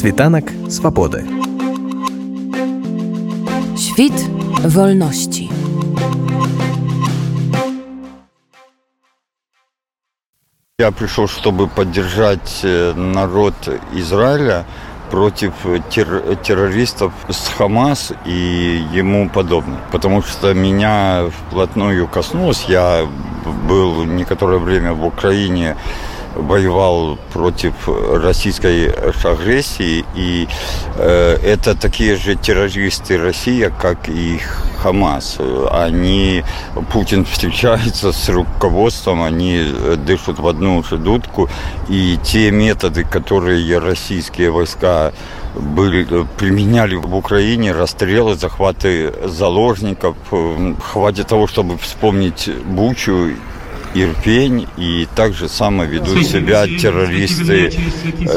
Світанак свабоды. Świt wolności. Я пришел, чтобы поддержать э, народ Израиля против терр- террористов с Хамас и ему подобных. Потому что меня вплотную коснулось. Я был некоторое время в Украине воевал против российской агрессии, и э, это такие же террористы Россия, как и Хамас. Они, Путин встречается с руководством, они дышат в одну же дудку, и те методы, которые российские войска были, применяли в Украине, расстрелы, захваты заложников, э, хватит того, чтобы вспомнить Бучу Ирпень, и так же само ведут себя террористы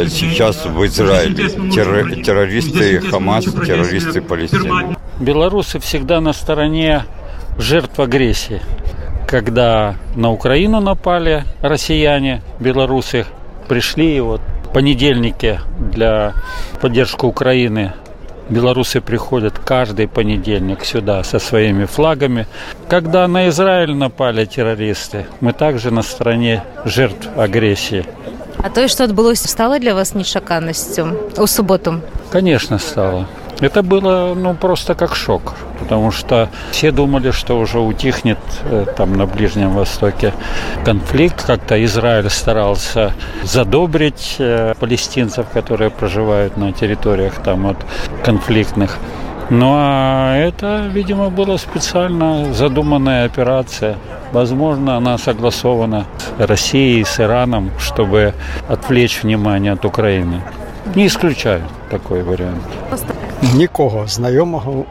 сейчас в Израиле. Терро- террористы Хамас, террористы Палестины. Белорусы всегда на стороне жертв агрессии. Когда на Украину напали россияне, белорусы пришли, и вот в понедельнике для поддержки Украины белорусы приходят каждый понедельник сюда со своими флагами. Когда на Израиль напали террористы, мы также на стороне жертв агрессии. А тое, што адбылося, стала для вас нечаканасцю у суботу. Конечно, стало. Это было ну, просто как шок, потому что все думали, что уже утихнет э, там на Ближнем Востоке конфликт. Как-то Израиль старался задобрить э, палестинцев, которые проживают на территориях там вот конфликтных. Ну а это, видимо, была специально задуманная операция. Возможно, она согласована с Россией, с Ираном, чтобы отвлечь внимание от Украины. Не исключаю такой вариант. Нікого знайомого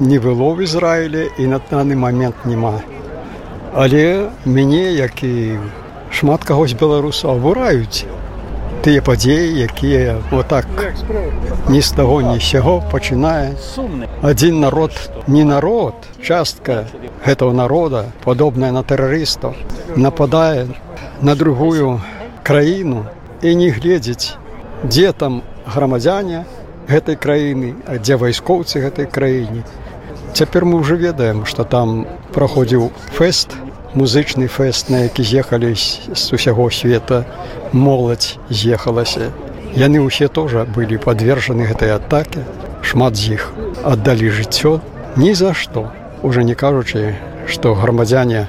не було в Ізраїлі і на даний момент нема. Але мяне, як і шмат кагось беларусаў абурають тыя падзеі, якія отак ні з таго ні сяго пачынае. Адзін народ не народ, частка гэтага народа, падобная на тэрарыстаў, нападае на другую краіну і не гледзець, дзе там грамадзяне гэтай краіны, дзе вайскоўцы гэтай краіне. Цяпер мы ўжо ведаем, што там праходзіў фэст, музычны фэст, на які з'ехалі з усяго света моладзь з'ехалася. Яны ўсе тоже былі падвержаны гэтай атаке. Шмат з іх аддалі жыццё ні за што. Уже не кажучы, што грамадзяне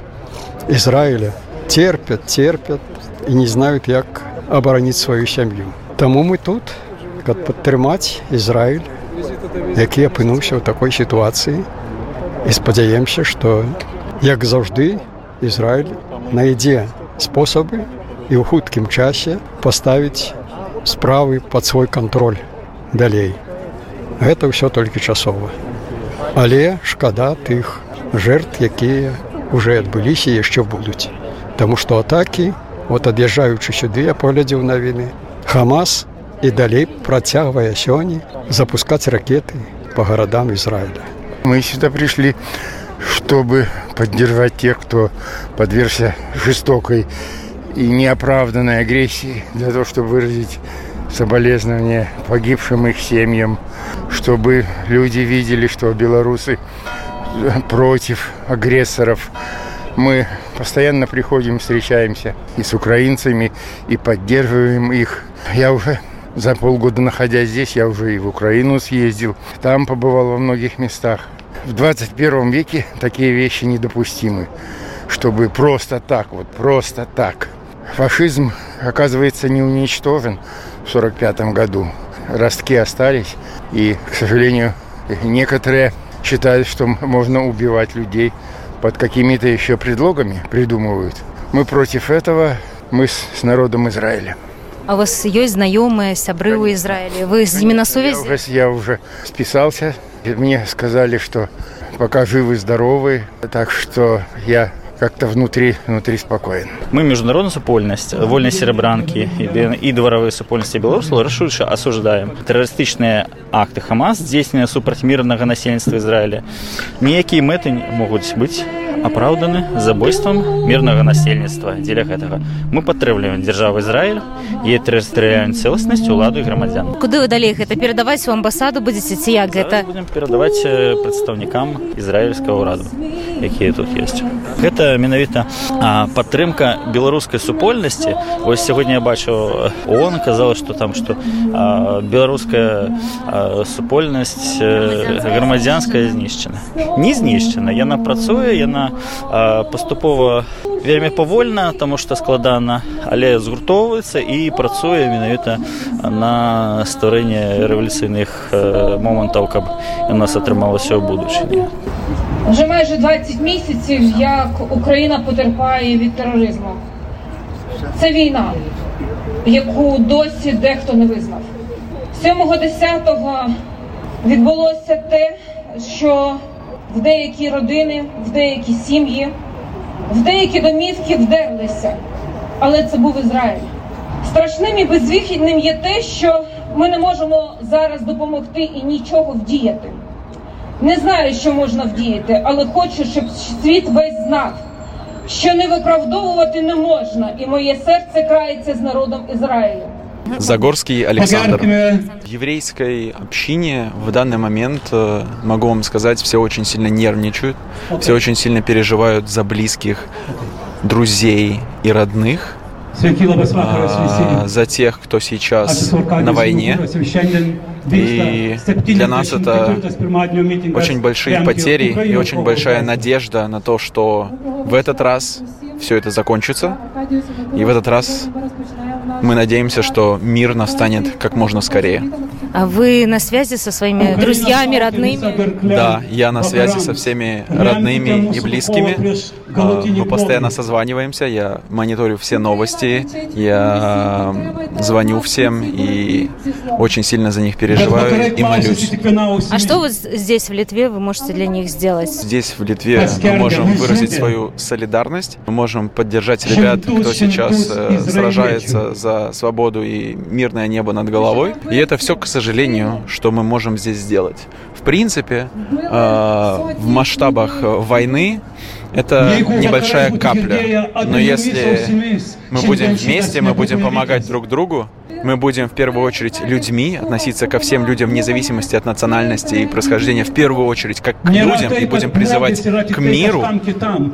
Ізраіля терпят, терпят і не знаюць, як абараніць сваю сям'ю. Таму мы тут, каб падтрымаць Ізраіль, які апынуўся ў такой сітуацыі і спадзяемся, што як заўжды Ізраіль найдзе спосабы і ў хуткім часе паставіць справы пад свой кантроль далей. Гэта ўсё толькі часова. Але шкада тых жертв, якія уже адбыліся яшчэ будуць. Таму што атакі, от ад'язджаючы сюды, я паглядзеў навіны, Хамас і далей працягвае сёння запускаць ракеты по гарадам Израиля. Мы сюда пришли, чтобы поддержать тех, кто подвергся жестокой и неоправданной агрессии, для того, чтобы выразить соболезнования погибшим их семьям, чтобы люди видели, что белорусы против агрессоров. Мы постоянно приходим, встречаемся и с украинцами, и поддерживаем их. Я уже за полгода находясь здесь, я уже и в Украину съездил. Там побывал во многих местах. В 21 веке такие вещи недопустимы. Чтобы просто так, вот просто так. Фашизм, оказывается, не уничтожен в 1945 году. Ростки остались. И, к сожалению, некоторые считают, что можно убивать людей под какими-то еще предлогами придумывают. Мы против этого, мы с, народом Израиля. А у вас есть знаёмыя, сябры ў Ізраілі. Вы з імі на сувязі? Я уже спісаўся. Мне сказали, что пока живы, здоровы, так что я как-то внутри, внутри спокоен. Мы международную супольность, вольной серебранки и дворовые супольности Беларуси рашуче осуждаем. Террористичные акты Хамас, здесь супраць мирного насельства Израиля. Ніякие мэты могут быть апраўданы забойствам мірнага насельніцтва дзеля гэтага мы падтрымліваем дзяржаву Ізраіль і тэрыстарыяльную цэласнасць уладу і грамадзян Куды вы далей гэта перадаваць у амбасаду будзеце ці як гэта будем перадаваць э, прадстаўнікам ізраільскага ўраду якія тут ёсць гэта менавіта а, падтрымка беларускай супольнасці ось сягоння я бачу он казала что там что а, беларуская а, супольнасць э, грамадзянская знішчана не знішчана яна працуе яна а, паступова вельмі павольна таму што складана але згуртоўваецца і працуе менавіта на стварэнне рэвалюцыйных э, момантаў каб у нас атрымалася ў будучыні Вже майже 20 місяців, як Україна потерпає від тероризму. Це війна, яку досі дехто не визнав. 7.10 відбулося те, що в деякі родини, в деякі сім'ї, в деякі домівки вдерлися. Але це був Ізраїль. Страшним і безвихідним є те, що ми не можемо зараз допомогти і нічого вдіяти. Не знаю, що можна вдіяти, але хочу, щоб світ весь знав, що не виправдовувати не можна, і моє серце крається з народом Ізраїлю. Загорский Александр. В еврейской общине в данный момент, э, могу вам сказать, все очень сильно нервничают, все очень сильно переживают за близких, друзей и родных, а, за тех, кто сейчас на войне. И для нас это очень большие потери и очень большая надежда на то, что в этот раз все это закончится. И в этот раз мы надеемся, что мир настанет как можно скорее. А вы на связи со своими друзьями, родными? Да, я на связи со всеми родными и близкими. А, Мы постоянно созваниваемся, я мониторю все новости, я звоню всем и очень сильно за них переживаю и молюсь. А что вот здесь, в Литве, вы можете для них сделать? Здесь, в Литве, мы можем выразить свою солидарность, мы можем поддержать ребят, кто сейчас э, сражается за свободу и мирное небо над головой. И это все, к сожалению, что мы можем здесь сделать. В принципе, э, в масштабах э, войны это небольшая капля. Но если мы будем вместе, мы будем помогать друг другу, мы будем в первую очередь людьми, относиться ко всем людям вне зависимости от национальности и происхождения, в первую очередь как к людям, и будем призывать к миру,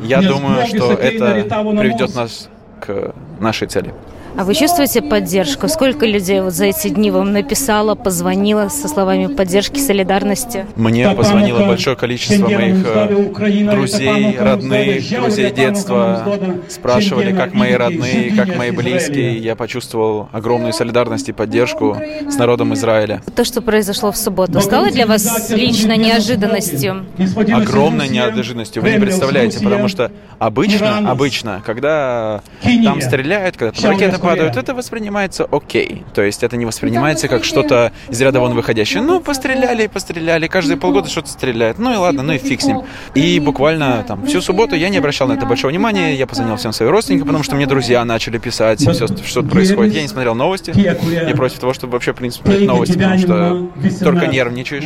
я думаю, что это приведет нас к нашей цели. А вы чувствуете поддержку? Сколько людей вот за эти дни вам написало, позвонило со словами поддержки, солидарности? Мне позвонило большое количество моих э, друзей, родных, друзей детства. Спрашивали, как мои родные, как мои близкие. Я почувствовал огромную солидарность и поддержку с народом Израиля. То, что произошло в субботу, стало для вас лично неожиданностью? Огромной неожиданностью, вы не представляете, потому что обычно, обычно, когда там стреляют, когда там ракеты падают, это воспринимается окей. То есть это не воспринимается как что-то из ряда вон выходящее. Ну, постреляли, постреляли, каждые полгода что-то стреляет. Ну и ладно, ну и фиг с ним. И буквально там всю субботу я не обращал на это большого внимания, я позвонил всем своим родственникам, потому что мне друзья начали писать, все, что происходит. Я не смотрел новости, я против того, чтобы вообще, в принципе, смотреть новости, потому что только нервничаешь.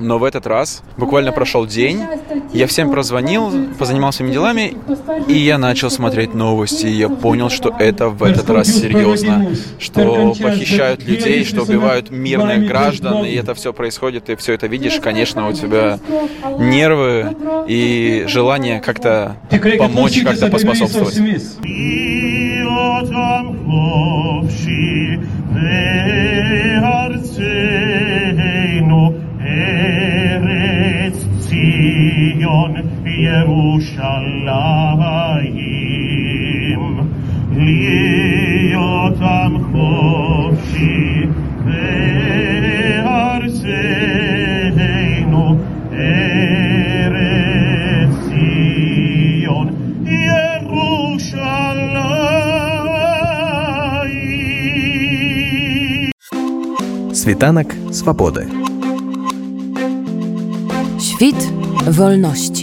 Но в этот раз буквально прошел день, я всем прозвонил, позанимался своими делами, и я начал смотреть новости, и я понял, что это в этот раз серьезно, что похищают людей, что убивают мирных граждан, и это все происходит, ты все это видишь, конечно, у тебя нервы и желание как-то помочь, как-то поспособствовать. ירושלים להיות עם חופשי בארצנו ארץ ציון ירושלים Світанок свободи. Świt wolności.